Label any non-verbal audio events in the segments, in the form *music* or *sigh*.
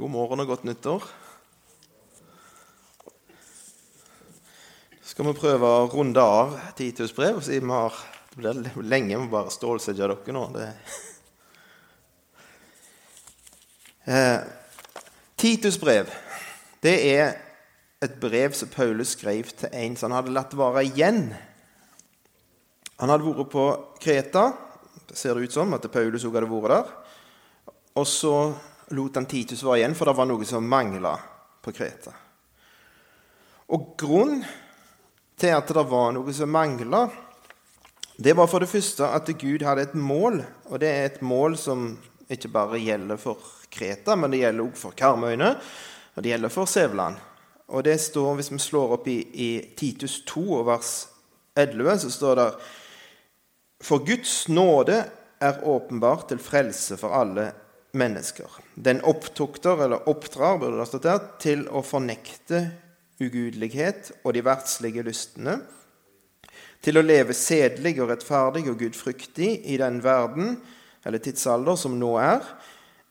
God morgen og godt nyttår. Så skal vi prøve å runde av Titus brev, siden vi har Det blir lenge med bare stålsette dere nå. Eh, Titus brev det er et brev som Paulus skrev til en som han hadde latt være igjen. Han hadde vært på Kreta. Ser det ut som at Paulus også hadde vært der. Og så lot han Titus være igjen, for det var noe som mangla på Kreta. Og grunnen til at det var noe som mangla, det var for det første at Gud hadde et mål. Og det er et mål som ikke bare gjelder for Kreta, men det gjelder også for Karmøyene, og det gjelder for Sævland. Og det står, Hvis vi slår opp i, i Titus 2 og vers 11, så står det For Guds nåde er åpenbart til frelse for alle mennesker. Den opptukter, eller oppdrar, burde det stått der, til å fornekte ugudelighet og de verdslige lystne, til å leve sedelig og rettferdig og gudfryktig i den verden, eller tidsalder, som nå er,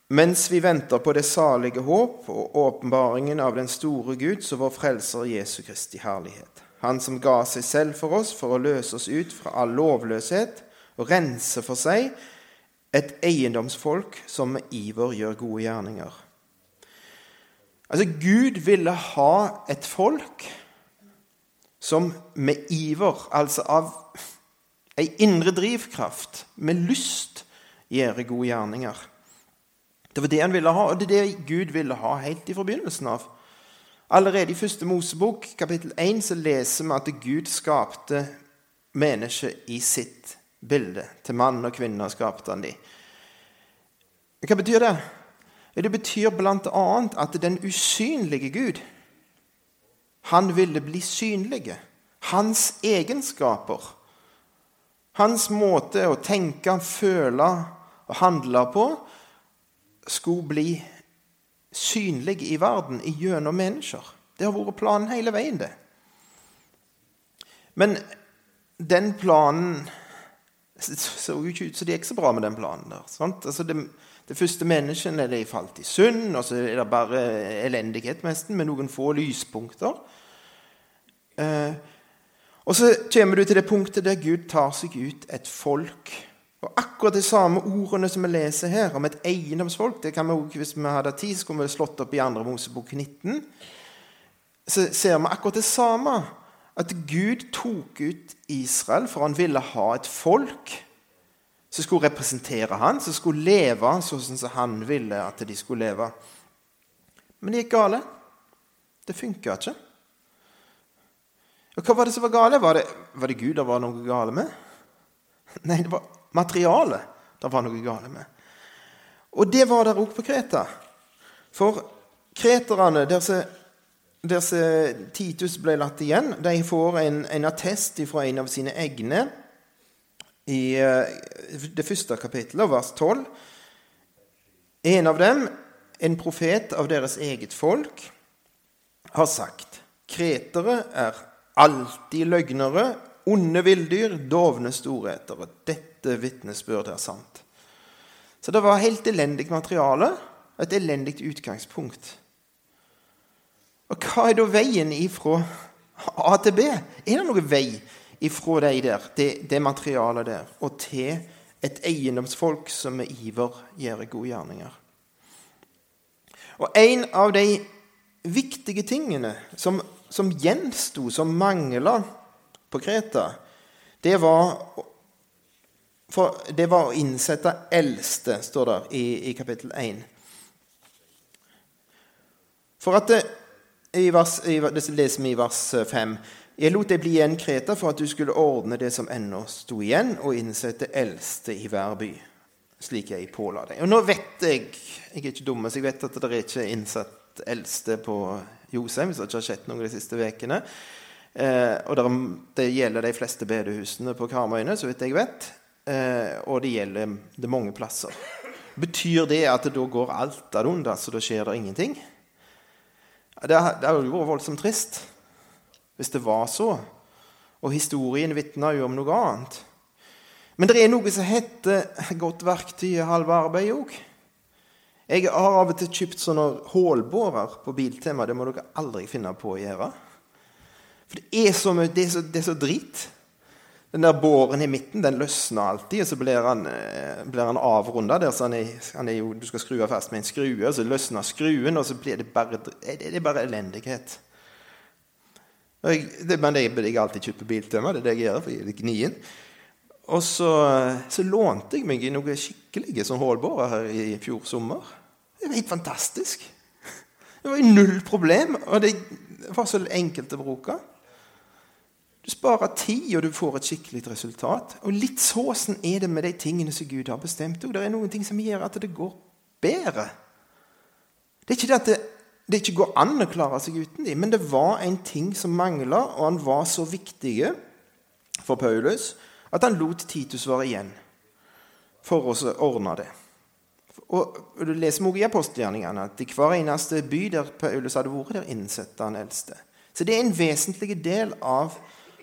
mens vi venter på det salige håp og åpenbaringen av den store Gud, som vår frelser Jesu Kristi herlighet. Han som ga seg selv for oss for å løse oss ut fra all lovløshet og rense for seg et eiendomsfolk som med iver gjør gode gjerninger. Altså, Gud ville ha et folk som med iver, altså av ei indre drivkraft, med lyst, gjør gode gjerninger. Det var det han ville ha, og det er det Gud ville ha helt i forbindelsen av. Allerede i første Mosebok, kapittel 1, så leser vi at Gud skapte mennesket i sitt bilde. Til mann og kvinne skapte han de. Hva betyr det? Det betyr bl.a. at den usynlige Gud, han ville bli synlig. Hans egenskaper, hans måte å tenke, føle og handle på, skulle bli synlig i verden gjennom mennesker. Det har vært planen hele veien, det. Men den planen så jo ikke ut så det gikk så bra med den planen der. Altså det, det, første menneskene de falt i synd, og så er det bare elendighet nesten, med noen få lyspunkter. Eh, og så kommer du til det punktet der Gud tar seg ut et folk. Og akkurat de samme ordene som vi leser her, om et eiendomsfolk det kan vi også, Hvis vi hadde tid, så kunne vi slått opp i 2. Mosebok 19. Så ser vi akkurat det samme at Gud tok ut Israel, for han ville ha et folk som skulle representere han, som skulle leve sånn som han ville at de skulle leve. Men det gikk gale. Det funka ikke. Og Hva var det som var gale? Var det, var det Gud det var noe gale med? Nei, det var materialet det var noe gale med. Og det var der òg på Kreta. For kreterne, der som der Titus ble latt igjen, de får en, en attest fra en av sine egne i eh, det første kapittelet, vers 12. En av dem, en profet av deres eget folk, har sagt Kretere er alltid løgnere, onde villdyr, dovne storheter. Dette vitnesbyrdet er sant. Så det var helt elendig materiale, et elendig utgangspunkt. Og hva er da veien ifra A til B? Er det noen vei ifra de der, det, det materialet der, og til et eiendomsfolk som med iver gjør gode gjerninger? Og en av de viktige tingene som, som gjensto, som mangla på Kreta, det var, for, det var å innsette eldste, står det i, i kapittel 1. For at det, i vers, i, det leser vi i vers 5. Jeg lot deg bli igjen, Kreta, for at du skulle ordne det som ennå sto igjen, og innsette eldste i hver by, slik jeg påla deg. Og nå vet jeg jeg er ikke dum, så jeg vet at det er ikke innsatt eldste på Josheim, hvis det ikke har skjedd noe de siste ukene. Eh, og det, det, gjelder de fleste bedehusene på Karmøyene, så vidt jeg vet. Eh, og det gjelder det mange plasser. Betyr det at det da går alt ad undas, så da skjer det ingenting? Det hadde jo vært voldsomt trist hvis det var så. Og historien vitner jo om noe annet. Men det er noe som heter godt verktøy og halve arbeid òg. Jeg har av og til kjøpt sånne hålbårer på Biltema. Det må dere aldri finne på å gjøre. For det er så, mye, det er så, det er så drit. Den der båren i midten den løsner alltid, og så blir han, eh, blir han avrunda der. så han er, han er jo, Du skal skru fast med en skrue, og så løsner skruen, og så blir det bare, det er bare elendighet. Jeg, det, men det blir jeg alltid kjøpt på biltømmer. Det er det jeg gjør, for jeg er gnien. Og så, så, lånte jeg meg i noen skikkelige sånn hullbårer her i fjor sommer. Det var helt fantastisk. Det var null problem, og det var så enkelt å bruke. Du sparer tid, og du får et skikkelig resultat. Og litt såsen er det med de tingene som Gud har bestemt. Og det er noen ting som gjør at det går bedre. Det er ikke det at det, det ikke går an å klare seg uten dem, men det var en ting som mangla, og han var så viktig for Paulus at han lot Titus være igjen for å ordne det. Og Du leser også i apostelgjerningene at i hver eneste by der Paulus hadde vært, der innsatte han eldste. Så det er en vesentlig del av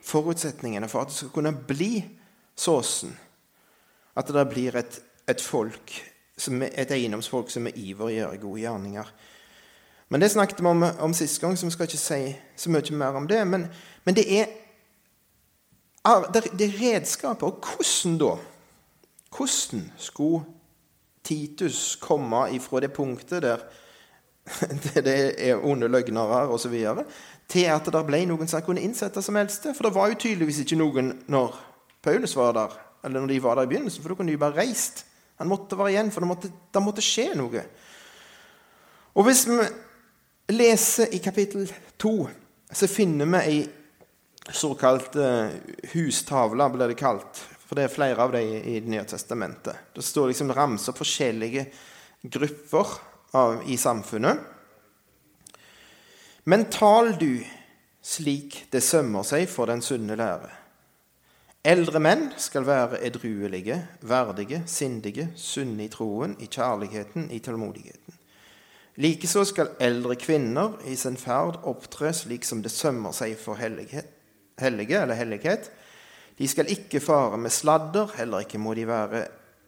forutsetningene for at det skal kunne bli såsen. At det blir et, et folk, et eiendomsfolk som er iver gjør gode gjerninger. Men Det snakket vi om, om sist gang, så vi skal ikke si så mye mer om det. Men, men det er det er redskaper. Og hvordan da? Hvordan skulle Titus komme ifra det punktet der *laughs* det er onde løgnere osv., til at det ble noen som kunne innsette som eldste? For det var jo tydeligvis ikke noen når Paulus var der, eller når de var der i begynnelsen, for da kunne de bare reist. Han måtte være igjen, for det måtte, det måtte skje noe. Og hvis vi leser i kapittel 2, så finner vi ei såkalt uh, hustavler, blir det kalt. For det er flere av dem i Det nye testamentet. Det står liksom ramser forskjellige grupper av, i samfunnet. Men tal du slik det sømmer seg for den sunne lære. Eldre menn skal være edruelige, verdige, sindige, sunne i troen, i kjærligheten, i tålmodigheten. Likeså skal eldre kvinner i sin ferd opptre slik som det sømmer seg for hellighet hellige eller hellighet. De skal ikke fare med sladder, heller ikke må de være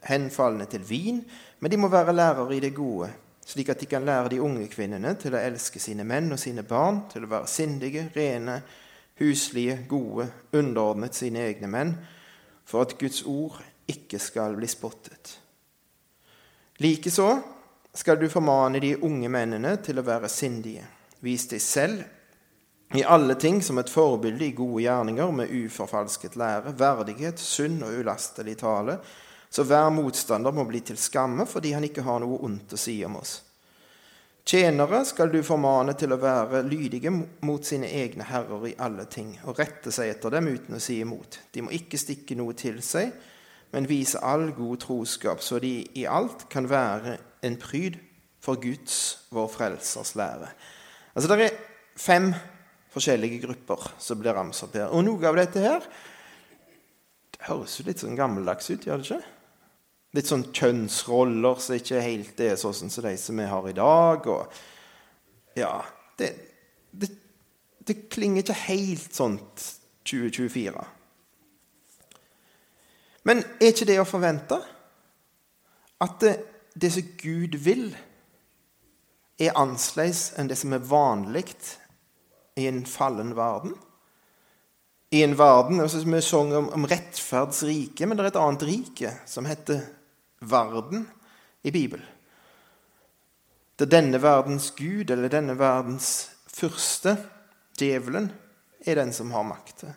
henfalne til vin, men de må være lærere i det gode, slik at de kan lære de unge kvinnene til å elske sine menn og sine barn, til å være sindige, rene, huslige, gode, underordnet sine egne menn, for at Guds ord ikke skal bli spottet. Likeså skal du formane de unge mennene til å være sindige. Vis deg selv i alle ting som et forbilde i gode gjerninger med uforfalsket lære, verdighet, sunn og ulastelig tale, så hver motstander må bli til skamme fordi han ikke har noe ondt å si om oss. Tjenere skal du formane til å være lydige mot sine egne herrer i alle ting, og rette seg etter dem uten å si imot. De må ikke stikke noe til seg, men vise all god troskap, så de i alt kan være en pryd for Guds, vår Frelsers lære. Altså, det er fem forskjellige grupper som blir ramset opp her. Og noe av dette her det høres jo litt sånn gammeldags ut, gjør det ikke? Litt sånn kjønnsroller som ikke helt er sånn som de som vi har i dag. Og ja det, det, det klinger ikke helt sånt 2024. Men er ikke det å forvente? At det, det som Gud vil, er annerledes enn det som er vanlig i en fallen verden. I en verden altså Vi sang om, om rettferdsrike, men det er et annet rike som heter verden i Bibelen. Det er denne verdens gud, eller denne verdens fyrste, djevelen, er den som har makta.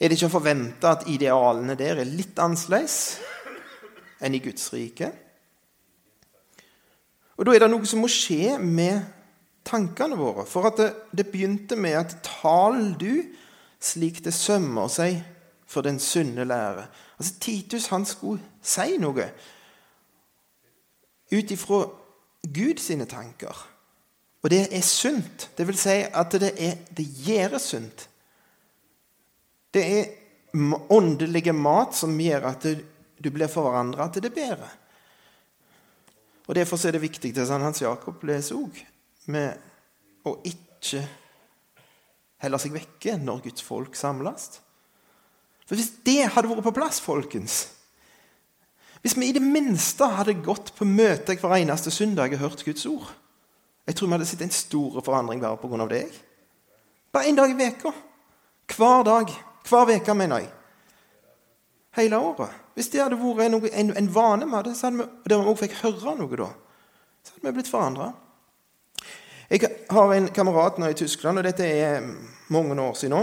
Er det ikke å forvente at idealene der er litt annerledes enn i Guds rike? Og da er det noe som må skje med tankene våre. For at det, det begynte med at tal du slik det sømmer seg for den sunne lære. Altså Titus han skulle si noe ut ifra Gud tanker. Og det er sunt. Det vil si at det, er, det gjør sunt. Det er åndelige mat som gjør at du blir forandra til det bedre. Og Derfor er det viktig det Hans Jakob leser òg med å ikke helle seg vekke når Guds folk samles. For Hvis det hadde vært på plass, folkens Hvis vi i det minste hadde gått på møte hver eneste søndag og hørt Guds ord Jeg tror vi hadde sett en stor forandring bare pga. det. Bare én dag i veka. Hver dag. Hver uke, mener jeg. Hele året. Hvis det hadde vært en, en, en, vane med det, så hadde vi, der vi også fikk høre noe da, så hadde vi blitt forandra. Jeg har en kamerat nå i Tyskland, og dette er mange år siden nå.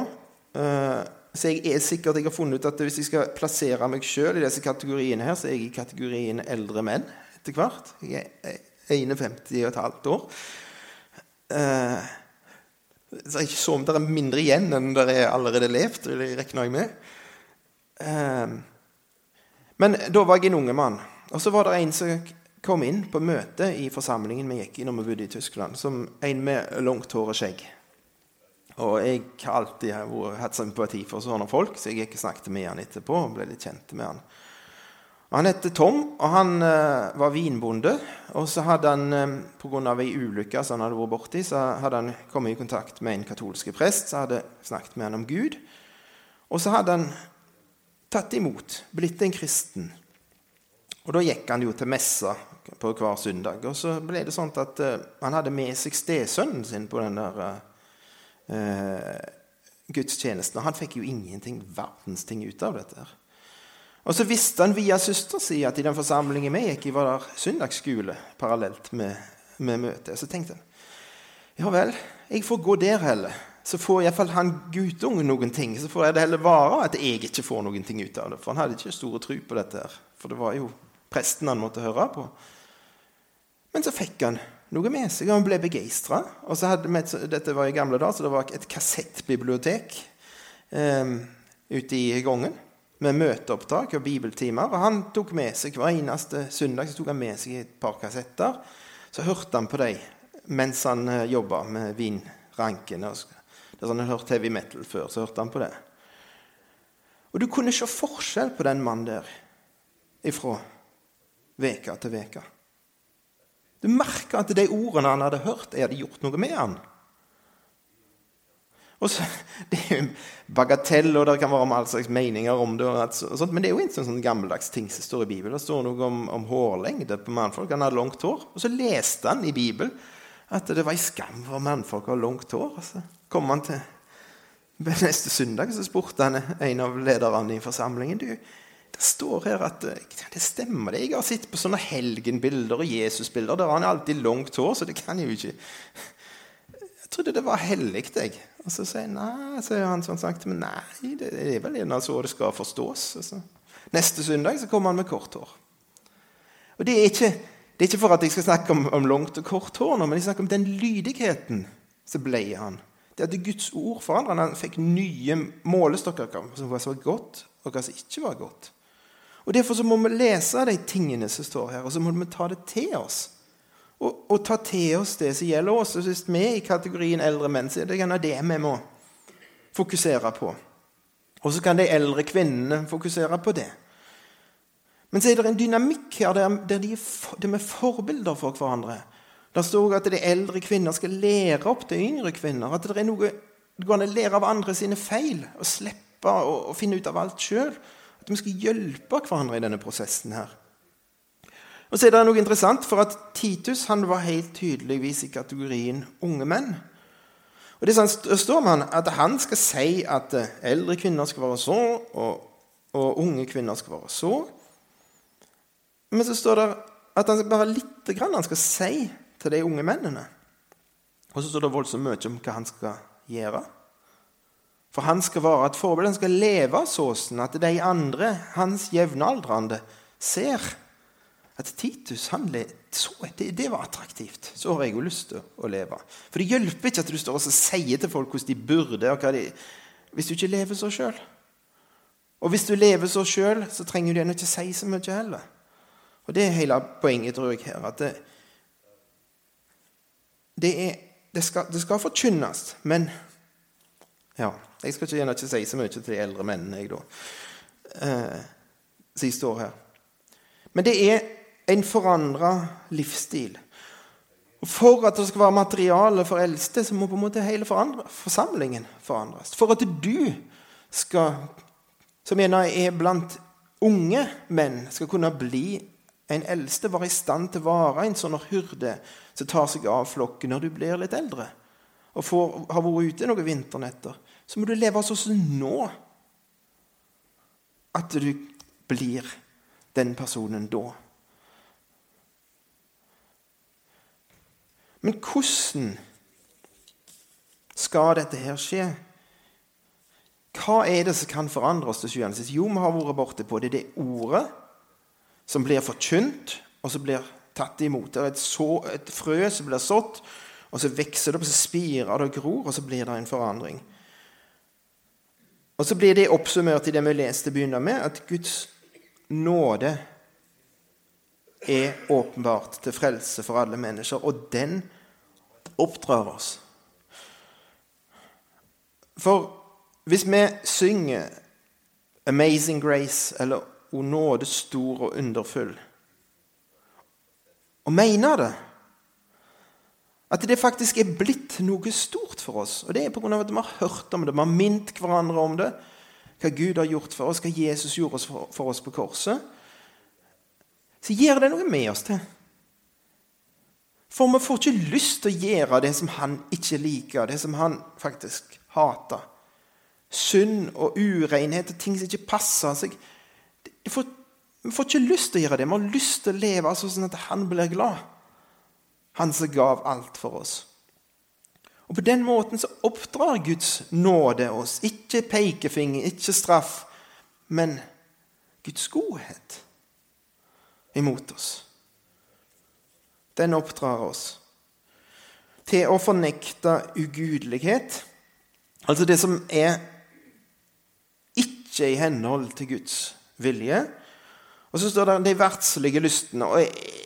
Eh, så jeg er sikkert jeg har funnet ut at hvis jeg skal plassere meg sjøl i disse kategoriene, her, så er jeg i kategorien eldre menn etter hvert. Jeg er 51,5 år. et så år. Så jeg så om det er mindre igjen enn det er allerede levd. Regner jeg med. Eh, men da var jeg en unge mann. Og så var det en som kom inn på møte i forsamlingen vi gikk i når vi bodde i Tyskland, som en med langt hår og skjegg. Og jeg har alltid hatt sympati for sånne folk, så jeg gikk og snakket med han etterpå. og ble litt kjent med Han Han het Tom, og han uh, var vinbonde. Og så hadde han, um, pga. ei ulykke som han hadde vært borti, så hadde han kommet i kontakt med en katolsk prest som hadde snakket med han om Gud. Og så hadde han tatt imot, blitt en kristen. Og da gikk han jo til messa på hver søndag. Og så ble det sånn at uh, han hadde med seg stesønnen sin på den der uh, gudstjenesten. Og han fikk jo ingenting, verdens ting ut av dette. Og så visste han via søster si at i den forsamlingen vi gikk i, var der søndagsskole parallelt med, med møtet. Så tenkte han ja vel, jeg får gå der heller. Så får iallfall han guttungen noen ting. Så får jeg det heller være at jeg ikke får noen ting ut av det. For han hadde ikke store tro på dette. her. For det var jo presten han måtte høre på. Men så fikk han noe med seg. Han ble begeistra. Dette var i gamle dager, så det var et kassettbibliotek um, ute i gangen med møteopptak og bibeltimer. Og han tok med seg hver eneste søndag så tok han med seg et par kassetter. Så hørte han på dem mens han eh, jobba med vinrankene. Det er sånn Han hørte heavy metal før, så hørte han på det. Og du kunne se forskjell på den mannen der ifra veka til veka. Du merka at de ordene han hadde hørt, hadde gjort noe med han. Og så, *laughs* Det er jo bagatell, og det kan være om all slags meninger om det. Sånt, men det er jo en sånn gammeldags ting som står i Bibelen. Det står noe om, om hårlengde på mannfolk. Han hadde langt hår. Og så leste han i Bibelen at det var en skam for mannfolk å ha langt hår. Og så kom han til *laughs* neste søndag så spurte han en av lederne i forsamlingen du, det står her at eh, det stemmer. det. Jeg har sett på sånne helgenbilder og Jesusbilder. Der har han alltid langt hår, så det kan jo ikke Jeg trodde det var hellig, jeg. Og så sier, nei, sier han sånn sagt, men nei, det er vel en så det skal forstås. Altså. Neste søndag så kommer han med kort hår. Og det er ikke, det er ikke for at jeg skal snakke om, om langt og kort hår, nå, men jeg snakker om den lydigheten som ble han. Det at Guds ord forandret han. Han fikk nye målestokker som var så godt, og hva som ikke var godt. Og Derfor så må vi lese de tingene som står her, og så må vi ta det til oss. Og, og ta til oss det som gjelder oss. Og Hvis vi er i kategorien eldre menn, så er det gjerne det vi må fokusere på. Og så kan de eldre kvinnene fokusere på det. Men så er det en dynamikk her der, der de, de er forbilder for hverandre. Det står at de eldre kvinner skal lære opp til yngre kvinner. At det er noe det går an å lære av andre sine feil og slippe å, å finne ut av alt sjøl. At vi skal hjelpe hverandre i denne prosessen her. Og så er det noe interessant, for at Titus han var helt tydeligvis i kategorien unge menn. Og det står man at han skal si at eh, eldre kvinner skal være så, og, og unge kvinner skal være så. Men så står det at han bare lite grann han skal si til de unge mennene. Og så står det voldsomt mye om hva han skal gjøre. For han skal være et forbilde. Han skal leve sånn at de andre, hans jevnaldrende, ser at Titus han så, det, det, var attraktivt. Så har jeg jo lyst til å leve. For det hjelper ikke at du står og sier til folk hvordan de burde, og hva de, hvis du ikke lever så sjøl. Og hvis du lever så sjøl, så trenger du ikke si så mye heller. Og Det er hele poenget, tror jeg, her. at det, det, er, det skal, skal forkynnes, men ja, Jeg skal ikke, ikke si så mye til de eldre mennene jeg da, eh, som står her. Men det er en forandra livsstil. For at det skal være materiale for eldste, så må på en måte hele forsamlingen forandres. For at du skal, som gjerne er blant unge menn skal kunne bli en eldste, være i stand til å være en sånn hyrde som tar seg av flokken når du blir litt eldre og får, har vært ute noen vinternetter, så må du leve sånn nå. At du blir den personen da. Men hvordan skal dette her skje? Hva er det som kan forandre oss til sjuende? Jo, vi har vært borte på det. Det er ordet som blir forkynt, og som blir tatt imot. Det er et, så, et frø som blir sådd, og så vokser det opp, så spirer det og gror, og så blir det en forandring. Og så blir det oppsummert i det vi leste begynner med, at Guds nåde er åpenbart til frelse for alle mennesker, og den oppdrar oss. For hvis vi synger 'Amazing Grace' eller 'O nåde stor og underfull' og mener det At det faktisk er blitt noe stort for oss. Og det er pga. at vi har hørt om det, vi har minnet hverandre om det. Hva Gud har gjort for oss, hva Jesus gjorde for oss på korset. Så gir det noe med oss til. For vi får ikke lyst til å gjøre det som han ikke liker, det som han faktisk hater synd og urenhet og ting som ikke passer seg. Vi får ikke lyst til å gjøre det. Vi har lyst til å leve sånn at han blir glad. Han som gav alt for oss. Og På den måten så oppdrar Guds nåde oss. Ikke pekefinger, ikke straff, men Guds godhet imot oss. Den oppdrar oss til å fornekte ugudelighet. Altså det som er ikke i henhold til Guds vilje. Og så står det de verdslige lystene. og jeg,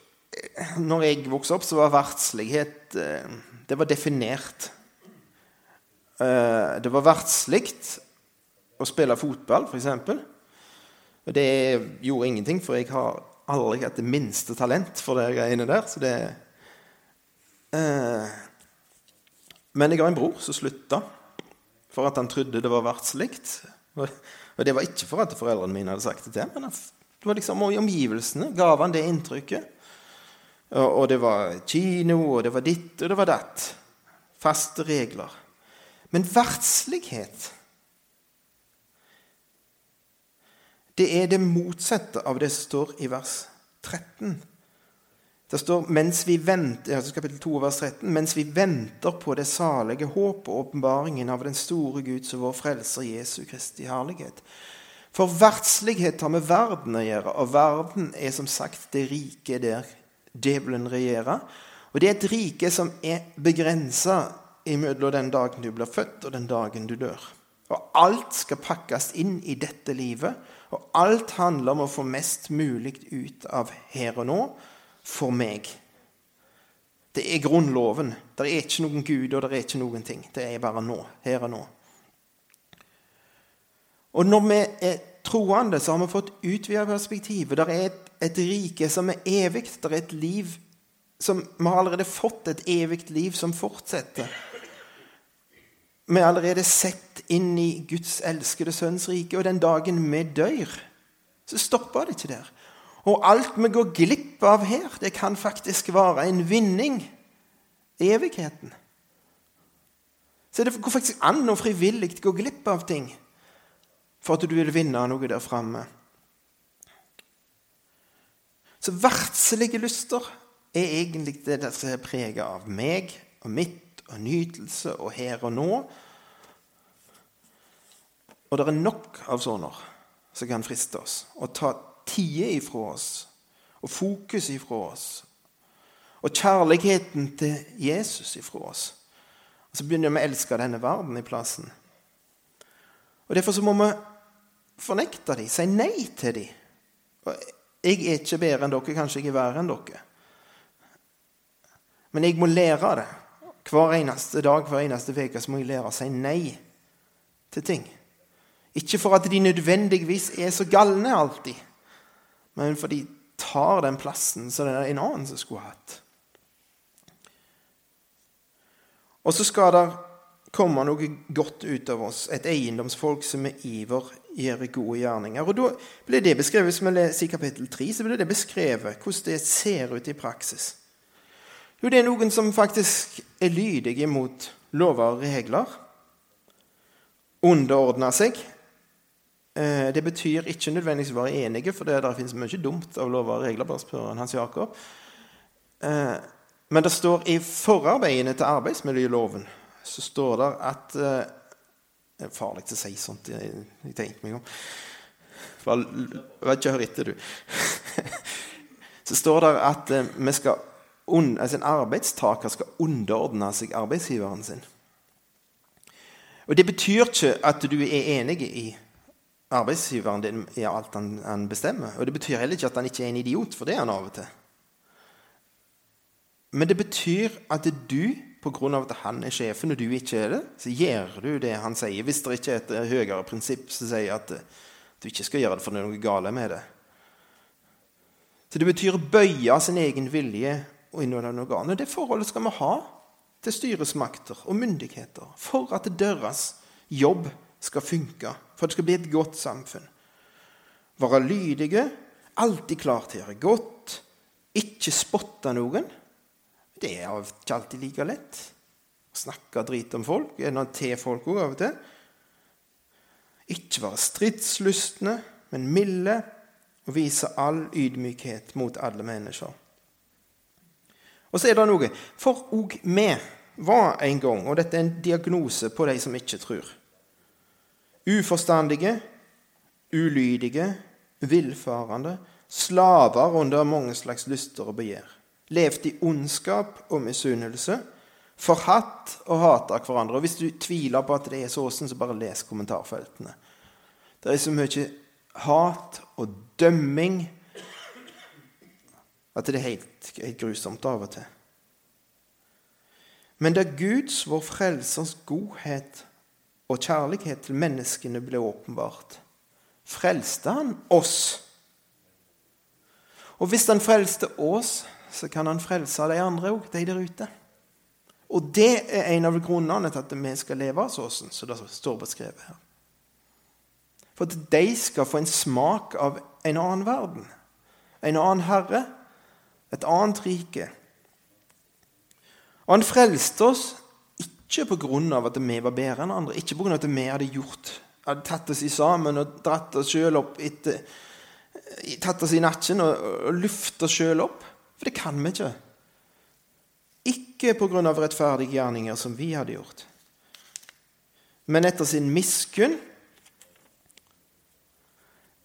når jeg vokste opp, så var verdslighet eh, Det var definert. Eh, det var verdslig å spille fotball, f.eks. Og det gjorde ingenting, for jeg har aldri hatt det minste talent for de greiene der. Så det eh, Men jeg har en bror som slutta for at han trodde det var verdslig. Og det var ikke for at foreldrene mine hadde sagt det til men det var liksom omgivelsene gav han det inntrykket. Og, det var kino, og det var ditt, og det var datt. Faste regler. Men verdslighet Det er det motsatte av det som står i vers 13. Det står mens vi venter, kapittel 2, vers 13, mens vi venter på det salige håp og åpenbaringen av den store Guds og vår Frelser Jesu Kristi herlighet. For verdslighet har med verden å gjøre, og verden er som sagt det rike der djevelen regjere. Og det er et rike som er begrensa imellom den dagen du blir født, og den dagen du dør. Og alt skal pakkes inn i dette livet, og alt handler om å få mest mulig ut av her og nå for meg. Det er grunnloven. Det er ikke noen Gud, og det er ikke noen ting. Det er bare nå. Her og nå. Og når vi er troende, så har vi fått utvida perspektivet. Det er et, et, rike som er evig. Det er et liv som Vi har allerede fått et evig liv som fortsetter. Vi er allerede sett inn i Guds elskede sønns rike, og den dagen vi dør, så stopper det ikke der. Og alt vi går glipp av her, det kan faktisk være en vinning evigheten. Så det går faktisk an å frivillig gå glipp av ting for at du vil vinne noe der framme. Så verdslige lyster er egentlig det som er preget av meg og mitt og nytelse og her og nå. Og det er nok av sånne som kan friste oss og ta tida ifra oss og fokus ifra oss. Og kjærligheten til Jesus ifra oss. Og så begynner vi å elske denne verden i plassen. Og Derfor så må vi fornekte dem, si nei til dem. Jeg er ikke bedre enn dere, kanskje jeg er verre enn dere. Men jeg må lære det. Hver eneste dag, hver eneste uke må jeg lære å si nei til ting. Ikke for at de nødvendigvis er så galne alltid, men for de tar den plassen som det er en annen som skulle hatt. Og så skal det komme noe godt ut av oss, et eiendomsfolk som med iver gjør gode gjerninger. Og da ble det beskrevet, Hvis vi leser i kapittel 3, så ble det beskrevet hvordan det ser ut i praksis. Jo, det er noen som faktisk er lydige mot lover og regler. Underordner seg. Eh, det betyr ikke nødvendigvis å være enige, for det der finnes mye dumt av lover og regler. bare spør Hans Jakob. Eh, men det står i forarbeidene til arbeidsmiljøloven så står det at eh, Det er farlig å si sånt. Jeg, jeg tenkte meg om. Bare kjør etter, du. *laughs* så står det at vi skal altså en arbeidstaker skal underordne seg arbeidsgiveren sin. Og Det betyr ikke at du er enig i arbeidsgiveren din i alt han, han, bestemmer. Og det betyr heller ikke at han ikke er en idiot, for det er han av og til. Men det betyr at du, pga. at han er sjefen og du ikke er det, så gjør du det han sier. Hvis det ikke er et høyere prinsipp som sier at du ikke skal gjøre det for det er noe gale med det. Så det betyr å bøye sin egen vilje og innordnede organer. Det forholdet skal vi ha til styresmakter og myndigheter for at deres jobb skal funke, for at det skal bli et godt samfunn. Være lydige, alltid klar til å gjøre godt, ikke spotte noen. Det er ikke alltid like lett. Å snakke drit om folk, gjerne til folk òg av og til. Ikke være stridslystne, men milde, og vise all ydmykhet mot alle mennesker. Og så er det noe For òg vi var en gang, og dette er en diagnose på de som ikke tror Uforstandige, ulydige, villfarende, slaver under mange slags lyster og begjær. Levd i ondskap og misunnelse, forhatt og hata hverandre. Og Hvis du tviler på at det er sånn, så bare les kommentarfeltene. Det er så mye hat og dømming at det er helt, helt grusomt av og til. Men da Guds, vår Frelsers, godhet og kjærlighet til menneskene ble åpenbart, frelste han oss. Og hvis han frelste oss, så kan han frelse de andre òg, de der ute. Og det er en av grunnene til at vi skal leve av sånn som det står beskrevet her. For at de skal få en smak av en annen verden, en annen herre, et annet rike. Og han frelste oss ikke pga. at vi var bedre enn andre, ikke pga. at vi hadde gjort, hadde tatt oss i sammen og dratt oss sjøl opp etter Tatt oss i nakken og, og lufta oss sjøl opp. For det kan vi ikke. Ikke pga. rettferdige gjerninger som vi hadde gjort, men etter sin miskunn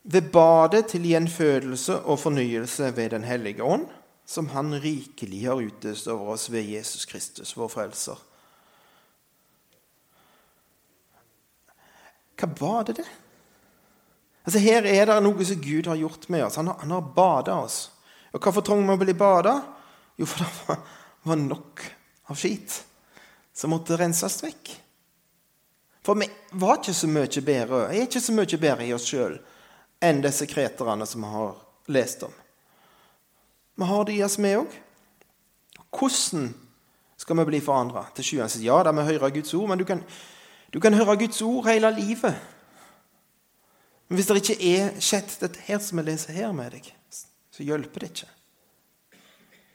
ved badet til gjenfødelse og fornyelse ved Den hellige ånd som Han rikelig har utøst over oss ved Jesus Kristus, vår frelser. Hva var det, det? Altså Her er det noe som Gud har gjort med oss. Han har, han har bada oss. Og Hvorfor trengte vi å bli bada? Jo, for det var, nok av skit som måtte renses vekk. For vi var ikke så mye bedre, er ikke så mye bedre i oss sjøl enn disse kreterne som vi har lest om. Vi har det i oss, vi òg. Hvordan skal vi bli forandra til sjuende? Ja, da vi hører Guds ord, men du kan, du kan høre Guds ord hele livet. Men hvis det ikke er skjedd dette her som vi leser her med deg, så hjelper det ikke.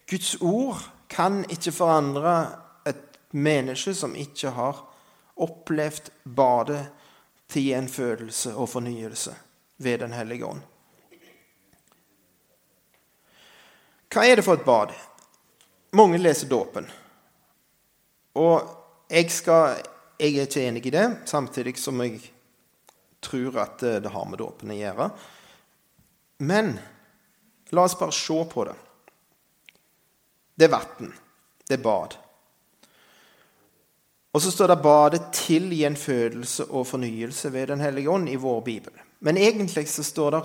Guds ord kan ikke forandre et menneske som ikke har opplevd badet til gjenfødelse og fornyelse ved Den hellige ånd. Hva er det for et bad? Mange leser dåpen. Og jeg, skal, jeg, er ikke enig i det, samtidig som jeg tror at det har med dåpen å gjøre. Men la oss bare se på det. Det er vann. Det er bad. Og så står det 'badet til gjenfødelse og fornyelse ved Den hellige ånd' i vår bibel. Men egentlig så står det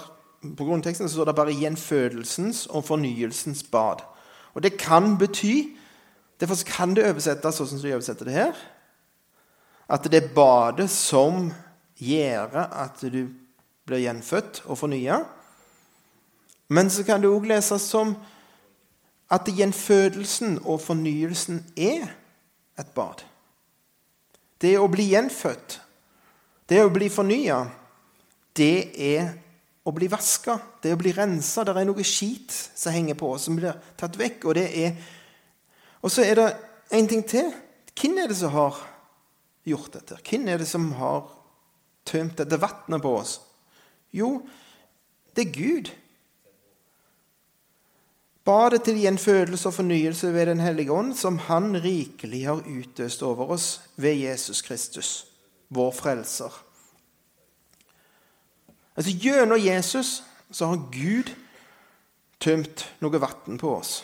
på grunnteksten står det bare 'gjenfødelsens og fornyelsens bad'. Og Det kan bety Derfor kan det oversettes sånn som du oversetter det her. At det er badet som gjør at du blir gjenfødt og fornya. Men så kan det òg leses som at gjenfødelsen og fornyelsen er et bad. det å bli gjenfødt, det å bli fornya, det er å bli vaska, det å bli rensa. Det er noe skit som henger på som blir tatt vekk. Og, og så er det en ting til. Hvem er det som har gjort dette? Hvem er det som har tømt dette vannet på oss? Jo, det er Gud. Badet til gjenfødelse og fornyelse ved Den hellige ånd, som Han rikelig har utøst over oss ved Jesus Kristus, vår frelser. Altså Gjennom Jesus så har Gud tømt noe vann på oss.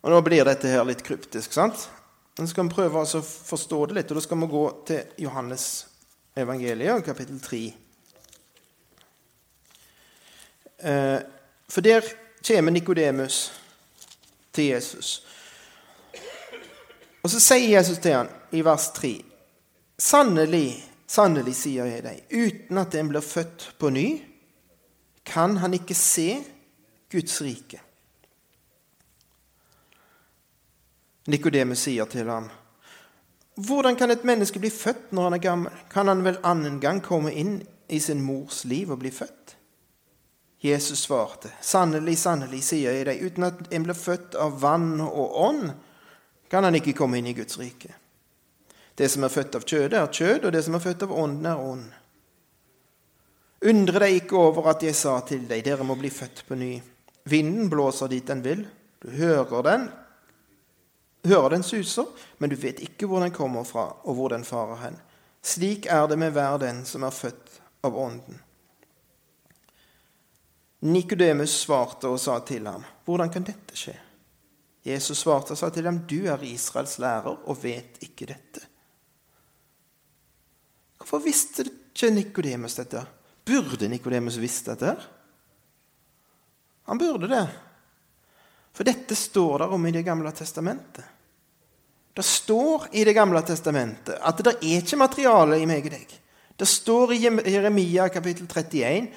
Og Nå blir dette her litt kryptisk, sant? Men skal vi prøve å forstå det litt, og da skal vi gå til Johannes evangeliet, kapittel 3. Eh, for der kommer Nikodemus til Jesus. Og så sier Jesus til ham i vers 3.: Sannelig, Sannelig, sier jeg deg, uten at en blir født på ny, kan han ikke se Guds rike. Nikodemus sier til ham, hvordan kan et menneske bli født når han er gammel? Kan han vel annen gang komme inn i sin mors liv og bli født? Jesus svarte, sannelig, sannelig, sier jeg deg, uten at en blir født av vann og ånd, kan han ikke komme inn i Guds rike. Det som er født av kjødet, er kjød, og det som er født av ånden, er ånd. Undre deg ikke over at jeg sa til deg, dere må bli født på ny. Vinden blåser dit den vil. Du hører den, hører den suser, men du vet ikke hvor den kommer fra, og hvor den farer hen. Slik er det med hver den som er født av Ånden. Nikodemus svarte og sa til ham, 'Hvordan kan dette skje?' Jesus svarte og sa til ham, 'Du er Israels lærer og vet ikke dette.' Hvorfor visste ikke Nikodemus dette? Burde Nikodemus visst dette? Han burde det. For dette står der om i Det gamle testamentet. Det står i Det gamle testamentet at det er ikke materiale i meg og deg. Det står i Jeremia kapittel 31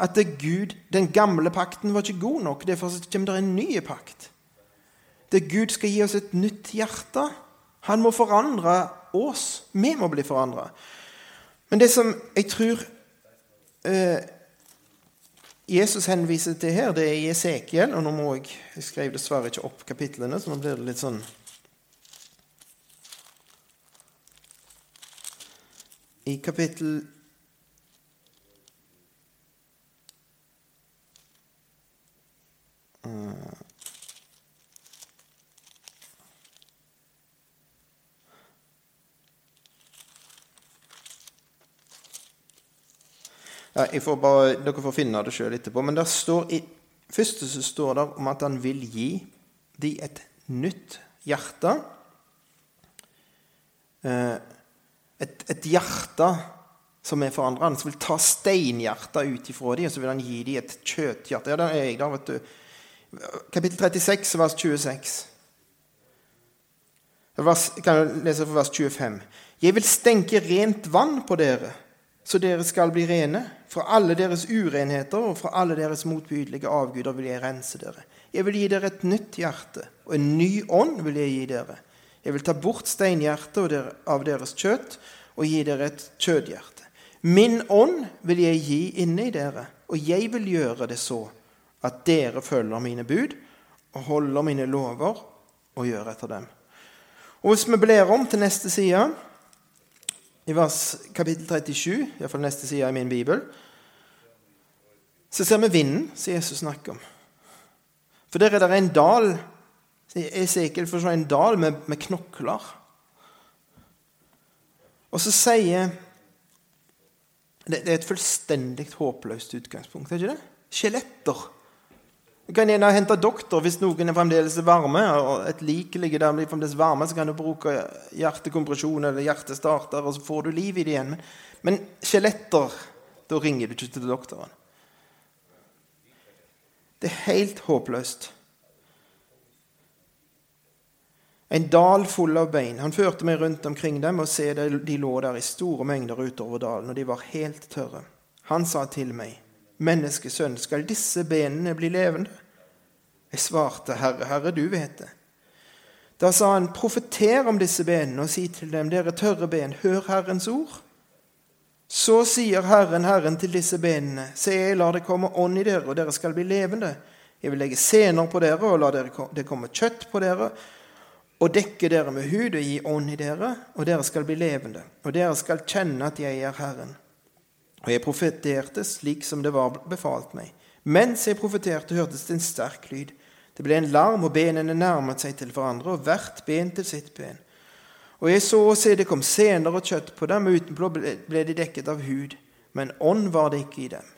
at Gud, den gamle pakten var ikke god nok. Derfor kommer det en ny pakt. Det Gud skal gi oss et nytt hjerte. Han må forandre oss. Vi må bli forandra. Men det som jeg tror eh, Jesus henviser til her, det er i Esekiel. Og nå må jeg Jeg skrev dessverre ikke opp kapitlene, så nå blir det litt sånn I kapittel Ja, får bare, dere får finne det sjøl etterpå. Men i første så står det om at han vil gi de et nytt hjerte. Eh, et, et hjerte som er forandra. Han vil ta steinhjertet ut ifra dem, og så vil han gi dem et kjøtthjerte. Ja, det er jeg da, vet du. Kapittel 36, vers 26. Vers, kan jeg lese fra vers 25. Jeg vil stenke rent vann på dere så dere skal bli rene. Fra alle deres urenheter og fra alle deres motbydelige avguder vil jeg rense dere. Jeg vil gi dere et nytt hjerte, og en ny ånd vil jeg gi dere. Jeg vil ta bort steinhjertet av deres kjøtt og gi dere et kjødhjerte. Min ånd vil jeg gi inni dere, og jeg vil gjøre det så at dere følger mine bud og holder mine lover og gjør etter dem. Og Hvis vi blir om til neste side i vers kapittel 37, iallfall neste side i min bibel, så ser vi vinden som Jesus snakker om. For der er det en dal Esekiel får se en dal med, med knokler. Og så sier Det er et fullstendig håpløst utgangspunkt, er ikke det? Skjeletter du kan gjerne hente doktor hvis noen er fremdeles varme. og et lik ligger der blir fremdeles varme, Så kan du bruke hjertekompresjon eller hjertestarter, og så får du liv i det igjen. Men, men skjeletter Da ringer du ikke til doktoren. Det er helt håpløst. En dal full av bein. Han førte meg rundt omkring dem, og se de lå der i store mengder utover dalen, og de var helt tørre. Han sa til meg, 'Menneskesønn, skal disse benene bli levende?' Jeg svarte, 'Herre, Herre, du vet det.' Da sa han, profeter om disse benene og si til dem, dere tørre ben, hør Herrens ord. Så sier Herren, Herren til disse benene, se, jeg lar det komme ånd i dere, og dere skal bli levende. Jeg vil legge sener på dere og la det komme kjøtt på dere, og dekke dere med hud og gi ånd i dere, og dere skal bli levende. Og dere skal kjenne at jeg er Herren. Og jeg profeterte slik som det var befalt meg. Mens jeg profeterte, hørtes det en sterk lyd. Det ble en larm, og benene nærmet seg til hverandre, og hvert ben til sitt ben. Og jeg så og se det kom sener og kjøtt på dem, og utenpå ble de dekket av hud, men ånd var det ikke i dem.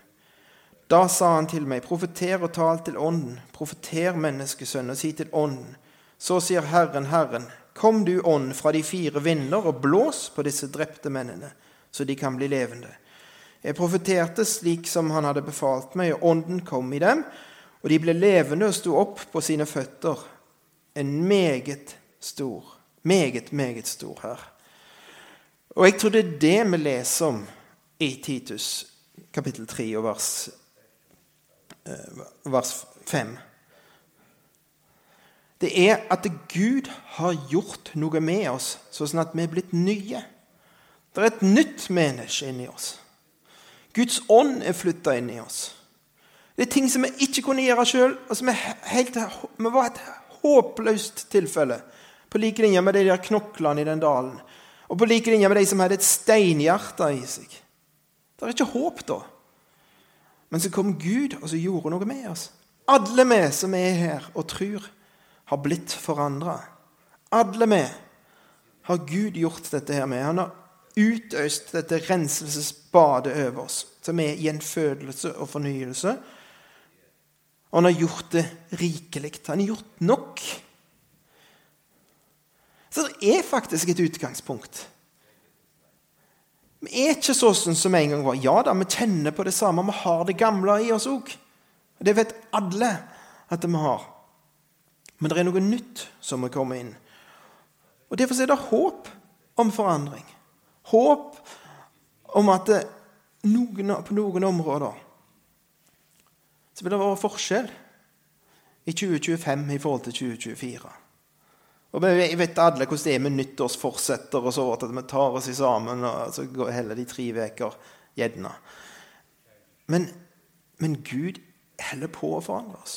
Da sa han til meg, profeter og tal til ånden, profeter, menneskesønn, og si til ånden. Så sier Herren, Herren, kom du ånd fra de fire vinder, og blås på disse drepte mennene, så de kan bli levende. Jeg profeterte slik som han hadde befalt meg, og ånden kom i dem, og de ble levende og sto opp på sine føtter. En meget stor meget, meget stor her. Og jeg tror det er det vi leser om i Titus kapittel 3 og vers, eh, vers 5. Det er at Gud har gjort noe med oss, sånn at vi er blitt nye. Det er et nytt menneske inni oss. Guds ånd er flytta inn i oss. Det er ting som vi ikke kunne gjøre sjøl. Altså vi var et håpløst tilfelle. På like linje med de der knoklene i den dalen. Og på like linje med de som hadde et steinhjerte i seg. Det er ikke håp da. Men så kom Gud, og så gjorde noe med oss. Alle vi som er her og tror, har blitt forandra. Alle vi har Gud gjort dette her med. Han har utøst dette renselsesbadet over oss, som er gjenfødelse og fornyelse. Og han har gjort det rikelig. Han har gjort nok. Så det er faktisk et utgangspunkt. Vi er ikke sånn som en gang var. Ja da, vi kjenner på det samme. Vi har det gamle i oss òg. Det vet alle at vi har. Men det er noe nytt som må komme inn. Og Derfor er det håp om forandring. Håp om at noen, på noen områder så vil det være forskjell i 2025 i forhold til 2024. Og Vi vet alle hvordan det er med nyttårsforsetter og så at vi tar oss sammen og så går heller de tre uker gjerne. Men, men Gud holder på å forandre oss.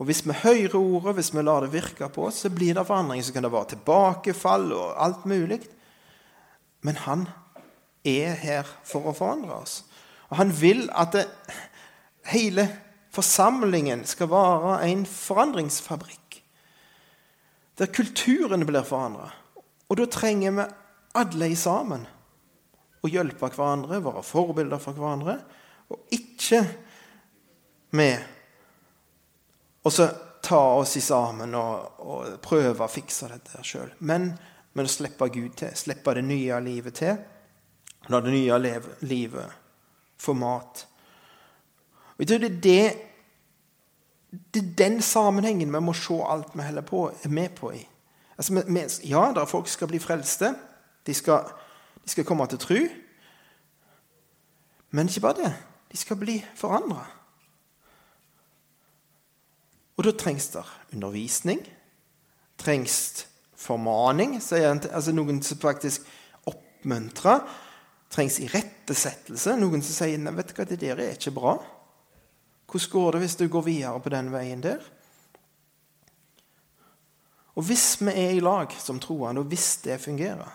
Og Hvis vi hører ordet, hvis vi lar det virke på oss, så blir det forandring. Så kan det være tilbakefall og alt mulig. Men han er her for å forandre oss. Og han vil at det, hele forsamlingen skal være en forandringsfabrikk der kulturen blir forandra. Og da trenger vi alle sammen å hjelpe hverandre, være forbilder for hverandre, og ikke med så ta oss sammen og, og prøve å fikse dette sjøl. Men, men å slippe Gud til, slippe det nye livet til. La det nye livet få mat. Og jeg tror det er det det er den sammenhengen vi må se alt vi holder på, er med på i. Altså, vi, ja, der folk skal bli frelste. De skal, de skal komme til tru. Men ikke bare det. De skal bli forandra. Og da trengs det undervisning. Trengs formaning, sier han. altså noen som faktisk oppmuntrer. Trengs irettesettelse. Noen som sier vet du hva, det der er ikke bra. Hvordan går det hvis du går videre på den veien der? Og hvis vi er i lag som troende, og hvis det fungerer,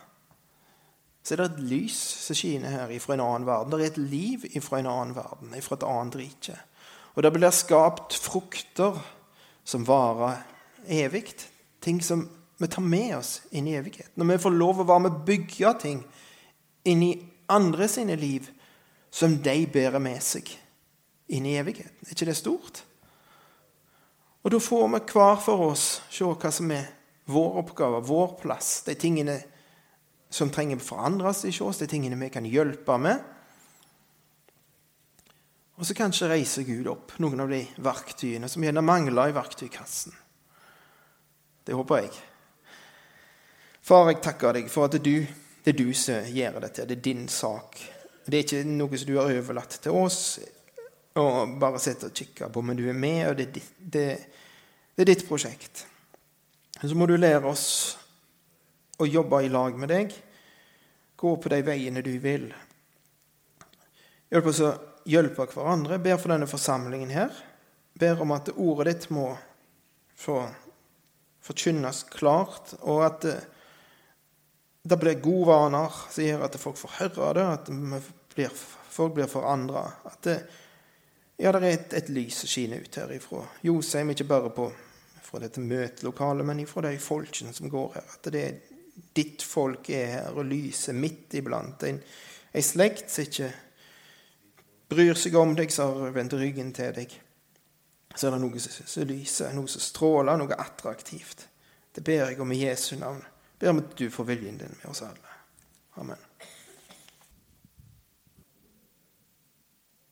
så er det et lys som skinner her fra en annen verden. Det er et liv fra en annen verden, fra et annet rike. Og det blir skapt frukter som varer evig. Ting som vi tar med oss inn i evigheten. Når vi får lov å være med å bygge ting inn i andre sine liv som de bærer med seg inn i evigheten. Er ikke det stort? Og da får vi hver for oss se hva som er vår oppgave, vår plass. De tingene som trenger forandres i oss, de tingene vi kan hjelpe med. Og så kanskje reiser Gud opp noen av de verktøyene som gjerne mangler i verktøykassen. Det håper jeg. Far, jeg takker deg for at det er du, det er du som gjør dette. Det er din sak. Det er ikke noe som du har overlatt til oss og bare sitte og kikke på, men du er med, og det er ditt, det, det er ditt prosjekt. Så må du lære oss å jobbe i lag med deg. Gå på de veiene du vil. Hjelp oss å hjelpe hverandre. Ber for denne forsamlingen her. Ber om at ordet ditt må få forkynnes klart, og at det, blir gode vaner som gjør at folk får høre det, at blir, folk blir forandra. At det, ja, det er et, et lys som skinner ut her ifra Josheim, ikke bare på, fra dette møtelokalet, men ifra de folkene som går her. At det er ditt folk er her og lyser midt iblant. En, en slekt som ikke bryr seg om deg, som har vendt ryggen til deg. Så er det noe som lyser, noe som stråler, noe attraktivt. Det ber jeg om i Jesu navn. Ber om at du får viljen din med oss alle. Amen.